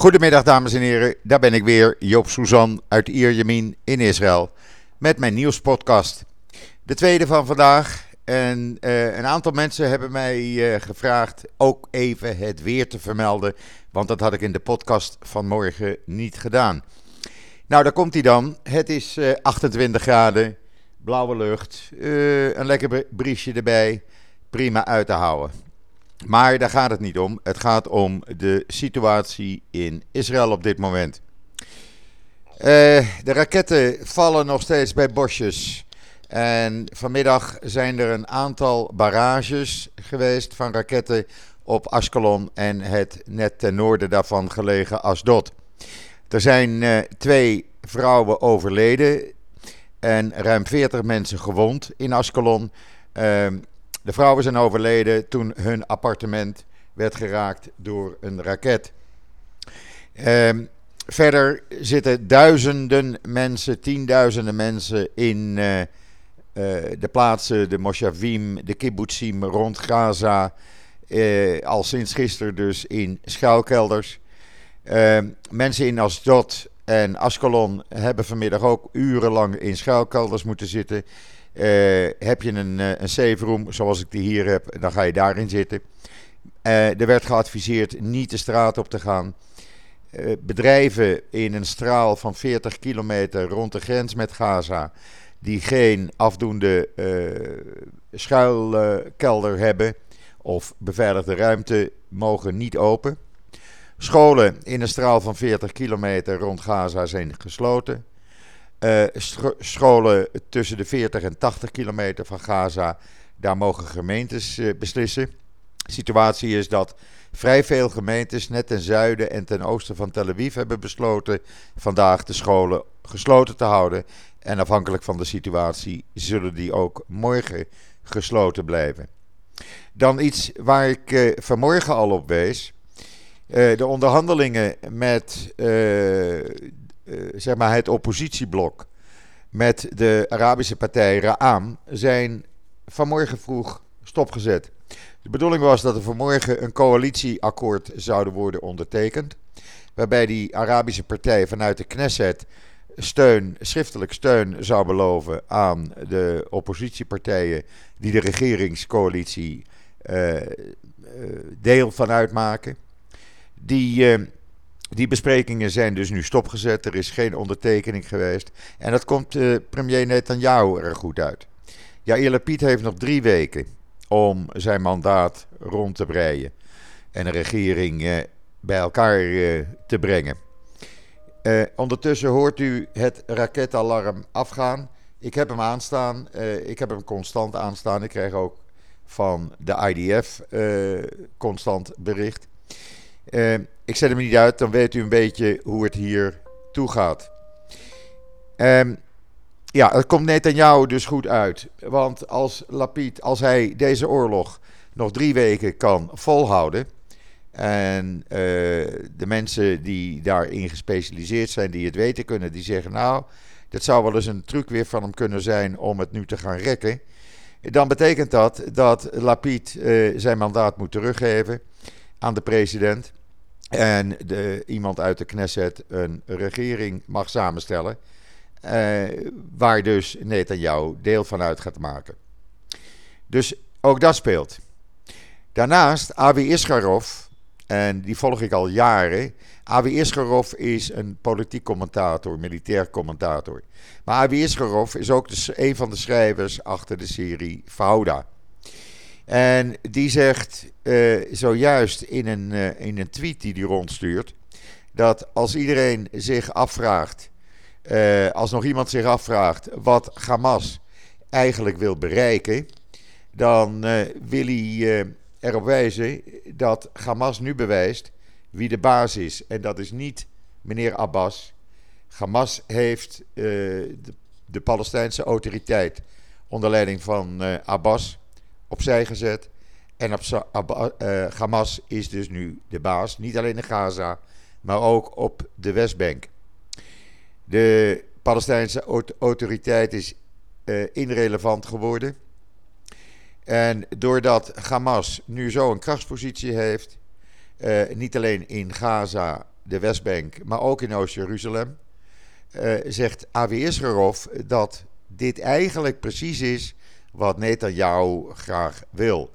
Goedemiddag dames en heren, daar ben ik weer, Joop Suzan uit Ierjemien in Israël met mijn nieuwspodcast. De tweede van vandaag en uh, een aantal mensen hebben mij uh, gevraagd ook even het weer te vermelden, want dat had ik in de podcast van morgen niet gedaan. Nou, daar komt hij dan. Het is uh, 28 graden, blauwe lucht, een lekker briesje erbij, prima uit te houden. Maar daar gaat het niet om. Het gaat om de situatie in Israël op dit moment. Uh, de raketten vallen nog steeds bij bosjes. En vanmiddag zijn er een aantal barrages geweest van raketten op Askelon en het net ten noorden daarvan gelegen Asdod. Er zijn uh, twee vrouwen overleden en ruim 40 mensen gewond in Askelon. Uh, de vrouwen zijn overleden toen hun appartement werd geraakt door een raket. Um, verder zitten duizenden mensen, tienduizenden mensen in uh, uh, de plaatsen, de Moshavim, de kibbutzim rond Gaza. Uh, al sinds gisteren dus in schuilkelders. Ehm, mensen in Asdod en Ascalon hebben vanmiddag ook urenlang in schuilkelders moeten zitten. Uh, heb je een, uh, een safe zoals ik die hier heb, dan ga je daarin zitten. Uh, er werd geadviseerd niet de straat op te gaan. bedrijven in een straal van 40 kilometer rond de grens met Gaza, die geen afdoende schuilkelder hebben of beveiligde ruimte, mogen niet open. Scholen in een straal van 40 kilometer rond Gaza zijn gesloten. Uh, scholen tussen de 40 en 80 kilometer van Gaza, daar mogen gemeentes uh, beslissen. De situatie is dat vrij veel gemeentes net ten zuiden en ten oosten van Tel Aviv hebben besloten vandaag de scholen gesloten te houden. En afhankelijk van de situatie zullen die ook morgen gesloten blijven. Dan iets waar ik uh, vanmorgen al op wees. de onderhandelingen met eh, zeg maar het oppositieblok met de Arabische partij Ra'am zijn vanmorgen vroeg stopgezet. De bedoeling was dat er vanmorgen een coalitieakkoord zouden worden ondertekend. Waarbij die Arabische partij vanuit de Knesset steun, schriftelijk steun zou beloven aan de oppositiepartijen die de regeringscoalitie uh, deel van uitmaken. Die die besprekingen zijn dus nu stopgezet. Er is geen ondertekening geweest. En dat komt uh, premier Netanyahu er goed uit. Jair Lapid heeft nog drie weken om zijn mandaat rond te breien. En een regering uh, bij elkaar uh, te brengen. ondertussen hoort u het raketalarm afgaan. Ik heb hem aanstaan. ik heb hem constant aanstaan. Ik krijg ook van de IDF constant bericht. Ik zet hem niet uit, dan weet u een beetje hoe het hier toe gaat. Um, ja, het komt jou dus goed uit. Want als Lapid, als hij deze oorlog nog drie weken kan volhouden. En uh, de mensen die daarin gespecialiseerd zijn, die het weten kunnen, die zeggen: Nou, dat zou wel eens een truc weer van hem kunnen zijn om het nu te gaan rekken. Dan betekent dat dat Lapid uh, zijn mandaat moet teruggeven aan de president. En de, iemand uit de Knesset een regering mag samenstellen. Uh, waar dus Netanyahu deel van uit gaat maken. Dus ook dat speelt. Daarnaast Avi Iskarov, en die volg ik al jaren. Avi Iskarov is een politiek commentator, militair commentator. Maar Avi Iskarov is ook een van de schrijvers achter de serie Fauda. En die zegt uh, zojuist in een, uh, in een tweet die hij rondstuurt. Dat als iedereen zich afvraagt. Uh, als nog iemand zich afvraagt wat Hamas eigenlijk wil bereiken. Dan wil hij erop wijzen dat Hamas nu bewijst wie de baas is. En dat is niet meneer Abbas. Hamas heeft de Palestijnse autoriteit onder leiding van Abbas opzij gezet. En op, uh, Hamas is dus nu de baas, niet alleen in Gaza, maar ook op de Westbank. De Palestijnse autoriteit is uh, irrelevant geworden. En doordat Hamas nu zo een krachtspositie heeft, uh, niet alleen in Gaza, de Westbank, maar ook in Oost-Jeruzalem, zegt Avi Isgerov dat dit eigenlijk precies is wat Netanyahu graag wil.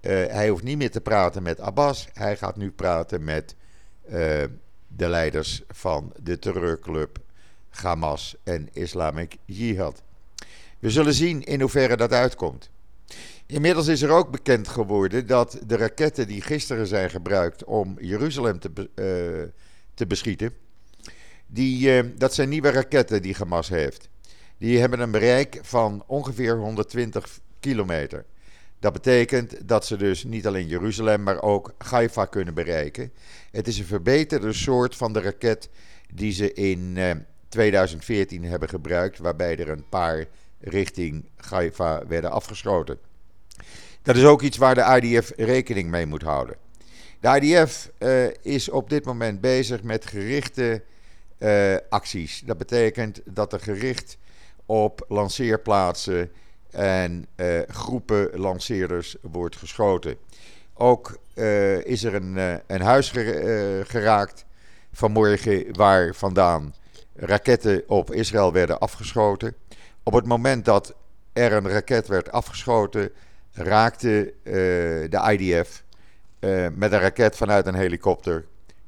Uh, hij hoeft niet meer te praten met Abbas, hij gaat nu praten met uh, de leiders van de terreurclub Hamas en Islamic Jihad. We zullen zien in hoeverre dat uitkomt. Inmiddels is er ook bekend geworden dat de raketten die gisteren zijn gebruikt om Jeruzalem te, uh, te beschieten, die, dat zijn nieuwe raketten die Hamas heeft. Die hebben een bereik van ongeveer 120 kilometer. Dat betekent dat ze dus niet alleen Jeruzalem, maar ook Haifa kunnen bereiken. Het is een verbeterde soort van de raket die ze in uh, 2014 hebben gebruikt, waarbij er een paar richting Haifa werden afgeschoten. Dat is ook iets waar de IDF rekening mee moet houden. De IDF uh, is op dit moment bezig met gerichte uh, acties. Dat betekent dat er gericht op lanceerplaatsen en uh, groepen lanceerders wordt geschoten. Ook is er een, een huis geraakt vanmorgen waar vandaan raketten op Israël werden afgeschoten. Op het moment dat er een raket werd afgeschoten, raakte de IDF met een raket vanuit een helikopter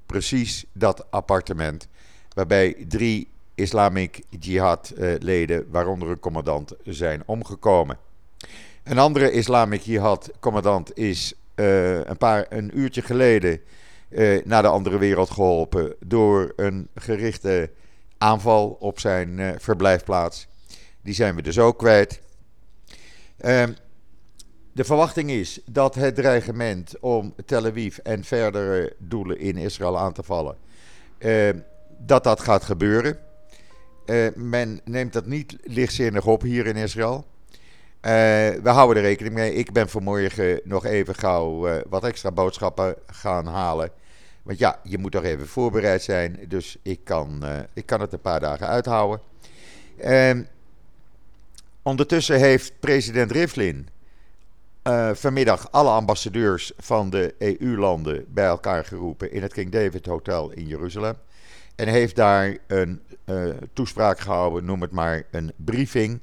precies dat appartement. Waarbij drie Islamic Jihad-leden, uh, waaronder een commandant, zijn omgekomen. Een andere Islamic Jihad-commandant is een, paar, een uurtje geleden naar de andere wereld geholpen door een gerichte aanval op zijn verblijfplaats. Die zijn we dus ook kwijt. Ehm, de verwachting is dat het dreigement om Tel Aviv en verdere doelen in Israël aan te vallen, ehm, dat dat gaat gebeuren. Ehm, men neemt dat niet lichtzinnig op hier in Israël. we houden er rekening mee. Ik ben vanmorgen nog even gauw uh, wat extra boodschappen gaan halen. Want ja, je moet toch even voorbereid zijn. Dus ik kan, ik kan het een paar dagen uithouden. Ondertussen heeft president Rivlin vanmiddag alle ambassadeurs van de EU-landen bij elkaar geroepen in het King David Hotel in Jeruzalem. En heeft daar een uh, toespraak gehouden, noem het maar een briefing,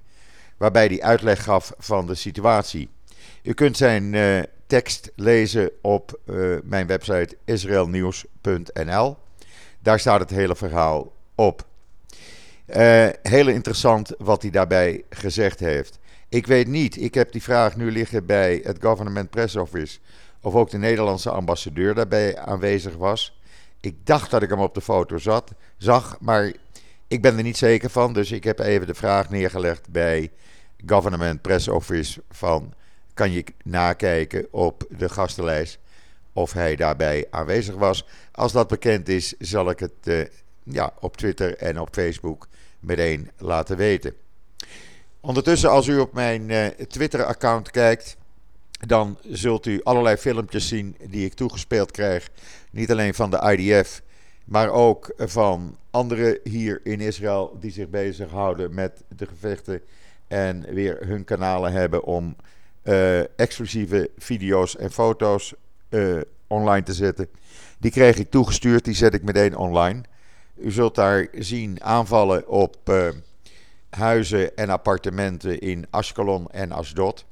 waarbij hij uitleg gaf van de situatie. U kunt zijn uh, tekst lezen op mijn website israelnieuws.nl. Daar staat het hele verhaal op. Heel interessant wat hij daarbij gezegd heeft. Ik weet niet, ik heb die vraag nu liggen bij het Government Press Office. Of ook de Nederlandse ambassadeur daarbij aanwezig was. Ik dacht dat ik hem op de foto zat, zag, maar ik ben er niet zeker van. Dus ik heb even de vraag neergelegd bij Government Press Office van... kan je nakijken op de gastenlijst of hij daarbij aanwezig was. Als dat bekend is, zal ik het uh, ja, op Twitter en op Facebook meteen laten weten. Ondertussen, als u op mijn uh, Twitter-account kijkt, dan zult u allerlei filmpjes zien die ik toegespeeld krijg. Niet alleen van de IDF, maar ook van anderen hier in Israël die zich bezighouden met de gevechten en weer hun kanalen hebben om uh, exclusieve video's en foto's uh, online te zetten. Die kreeg ik toegestuurd, die zet ik meteen online. U zult daar zien aanvallen op uh, huizen en appartementen in Ashkelon en Asdod.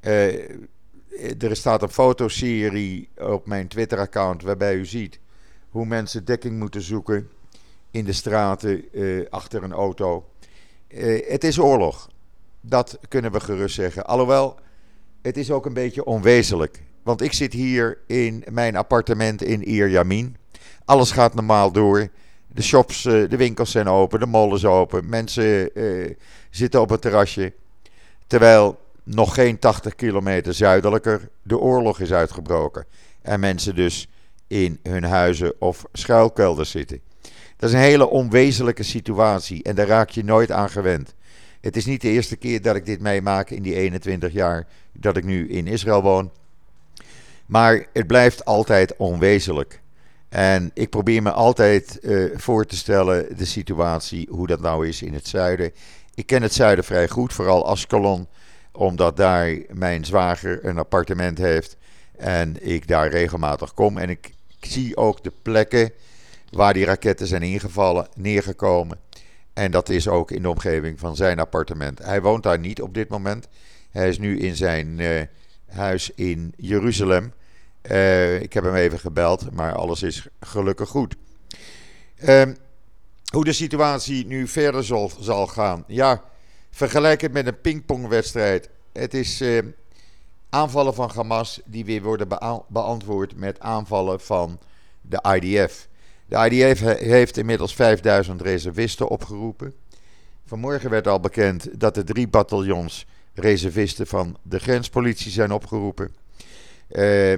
Uh, er staat een fotoserie op mijn Twitter-account waarbij u ziet hoe mensen dekking moeten zoeken in de straten uh, achter een auto. het is oorlog. Dat kunnen we gerust zeggen. Alhoewel, het is ook een beetje onwezenlijk. Want ik zit hier in mijn appartement in Ierjamin. Alles gaat normaal door. De shops, eh, de winkels zijn open, de mall is open. Mensen zitten op het terrasje. Terwijl nog geen 80 kilometer zuidelijker de oorlog is uitgebroken. En mensen dus in hun huizen of schuilkelders zitten. Dat is een hele onwezenlijke situatie en daar raak je nooit aan gewend. Het is niet de eerste keer dat ik dit meemaak in die 21 jaar dat ik nu in Israël woon. Maar het blijft altijd onwezenlijk. En ik probeer me altijd uh, voor te stellen de situatie, hoe dat nou is in het zuiden. Ik ken het zuiden vrij goed, vooral Ascalon, omdat daar mijn zwager een appartement heeft en ik daar regelmatig kom. En ik zie ook de plekken waar die raketten zijn ingevallen, neergekomen. En dat is ook in de omgeving van zijn appartement. Hij woont daar niet op dit moment. Hij is nu in zijn uh, huis in Jeruzalem. Uh, ik heb hem even gebeld, maar alles is gelukkig goed. Uh, hoe de situatie nu verder zal, zal gaan. Ja, vergelijk het met een pingpongwedstrijd. Het is uh, aanvallen van Hamas die weer worden beantwoord met aanvallen van de IDF. De IDF heeft inmiddels 5000 reservisten opgeroepen. Vanmorgen werd al bekend dat er drie bataljons reservisten van de grenspolitie zijn opgeroepen. Uh,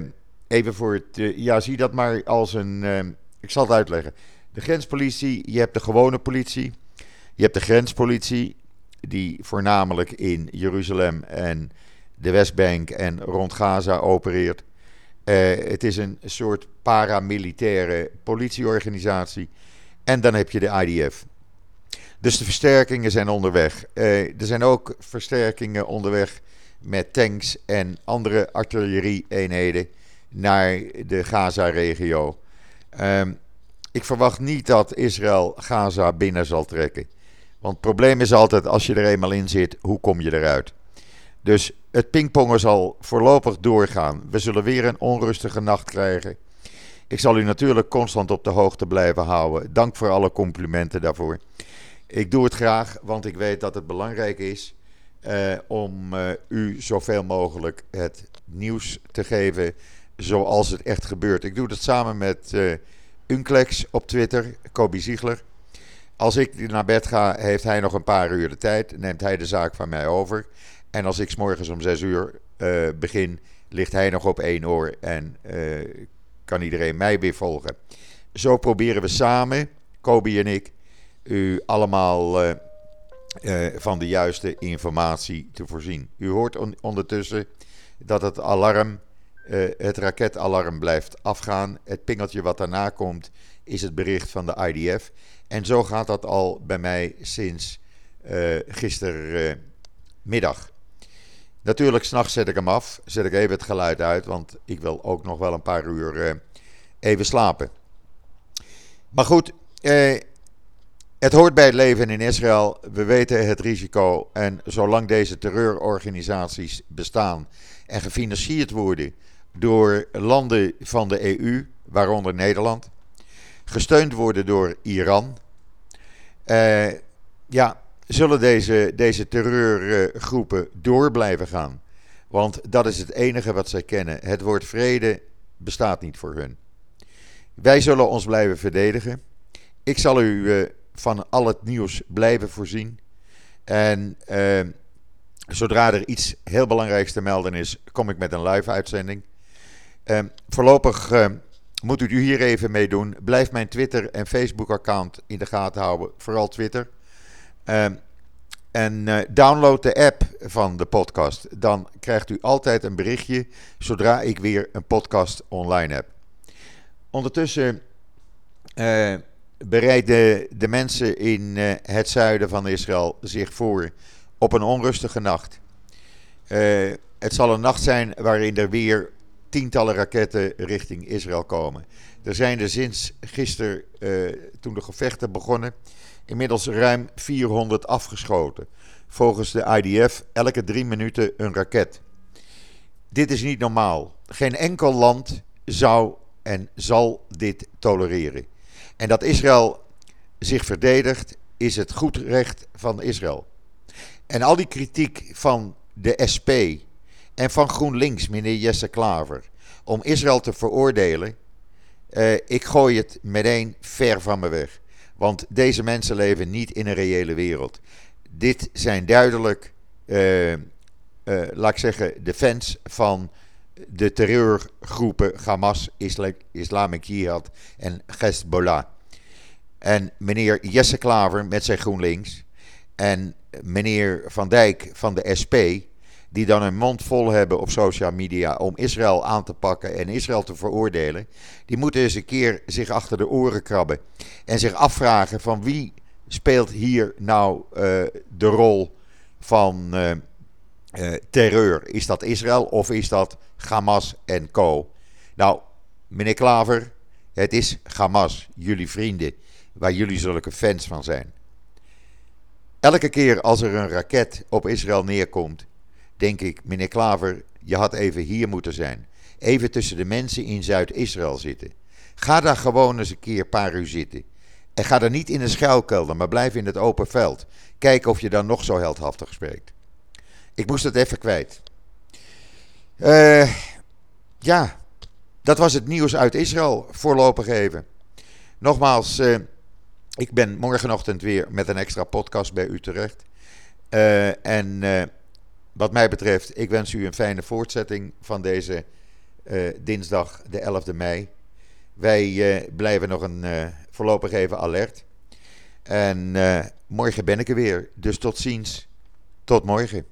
even voor het. Uh, ja, zie dat maar als een. Ik zal het uitleggen. De grenspolitie, je hebt de gewone politie. Je hebt de grenspolitie, die voornamelijk in Jeruzalem en de Westbank en rond Gaza opereert. het is een soort paramilitaire politieorganisatie. En dan heb je de IDF. Dus de versterkingen zijn onderweg. Uh, er zijn ook versterkingen onderweg met tanks en andere artillerie-eenheden naar de Gaza-regio. Um, ik verwacht niet dat Israël Gaza binnen zal trekken. Want het probleem is altijd, als je er eenmaal in zit, hoe kom je eruit? Dus het pingpongen zal voorlopig doorgaan. We zullen weer een onrustige nacht krijgen. Ik zal u natuurlijk constant op de hoogte blijven houden. Dank voor alle complimenten daarvoor. Ik doe het graag, want ik weet dat het belangrijk is uh, om uh, u zoveel mogelijk het nieuws te geven zoals het echt gebeurt. Ik doe dat samen met uh, Unclex op Twitter, Kobe Ziegler. Als ik naar bed ga, heeft hij nog een paar uur de tijd. Neemt hij de zaak van mij over. En als ik s morgens om 6 uur begin, ligt hij nog op één oor en kan iedereen mij weer volgen. Zo proberen we samen, Kobe en ik, u allemaal uh, van de juiste informatie te voorzien. U hoort on ondertussen dat het alarm, het raketalarm blijft afgaan. Het pingeltje wat daarna komt is het bericht van de IDF. En zo gaat dat al bij mij sinds gistermiddag. Natuurlijk, s'nachts zet ik hem af. Zet ik even het geluid uit, want ik wil ook nog wel een paar uur even slapen. Maar goed, eh, het hoort bij het leven in Israël. We weten het risico. En zolang deze terreurorganisaties bestaan en gefinancierd worden door landen van de EU, waaronder Nederland, gesteund worden door Iran, eh, ja, zullen deze, deze terreurgroepen door blijven gaan. Want dat is het enige wat zij kennen. Het woord vrede bestaat niet voor hun. Wij zullen ons blijven verdedigen. Ik zal u uh, van al het nieuws blijven voorzien. En uh, zodra er iets heel belangrijks te melden is, kom ik met een live uitzending. Uh, voorlopig moet u hier even mee doen. Blijf mijn Twitter en Facebook account in de gaten houden. Vooral Twitter. En uh, download de app van de podcast. Dan krijgt u altijd een berichtje zodra ik weer een podcast online heb. Ondertussen uh, bereiden de mensen in uh, het zuiden van Israël zich voor op een onrustige nacht. Het zal een nacht zijn waarin er weer tientallen raketten richting Israël komen. Er zijn er sinds gisteren, toen de gevechten begonnen, inmiddels ruim 400 afgeschoten. Volgens de IDF elke drie minuten een raket. Dit is niet normaal. Geen enkel land zou en zal dit tolereren. En dat Israël zich verdedigt, is het goed recht van Israël. En al die kritiek van de SP en van GroenLinks, meneer Jesse Klaver, om Israël te veroordelen, uh, ik gooi het meteen ver van me weg. Want deze mensen leven niet in een reële wereld. Dit zijn duidelijk, uh, uh, laat ik zeggen, de fans van de terreurgroepen Hamas, Islamic Jihad en Hezbollah. En meneer Jesse Klaver met zijn GroenLinks en meneer Van Dijk van de SP, die dan een mond vol hebben op social media om Israël aan te pakken en Israël te veroordelen, die moeten eens een keer zich achter de oren krabben en zich afvragen van wie speelt hier nou uh, de rol van uh, uh, terreur? Is dat Israël of is dat Hamas en co? Nou, meneer Klaver, Het is Hamas, jullie vrienden, waar jullie zulke fans van zijn. Elke keer als er een raket op Israël neerkomt, denk ik, meneer Klaver, je had even hier moeten zijn. Even tussen de mensen in Zuid-Israël zitten. Ga daar gewoon eens een keer een paar uur zitten. En ga er niet in een schuilkelder, maar blijf in het open veld. Kijk of je dan nog zo heldhaftig spreekt. Ik moest het even kwijt. Uh, ja, dat was het nieuws uit Israël voorlopig even. Nogmaals, uh, ik ben morgenochtend weer met een extra podcast bij u terecht. Uh, en wat mij betreft, ik wens u een fijne voortzetting van deze dinsdag, de 11e mei. Wij blijven nog een voorlopig even alert. En morgen ben ik er weer. Dus tot ziens. Tot morgen.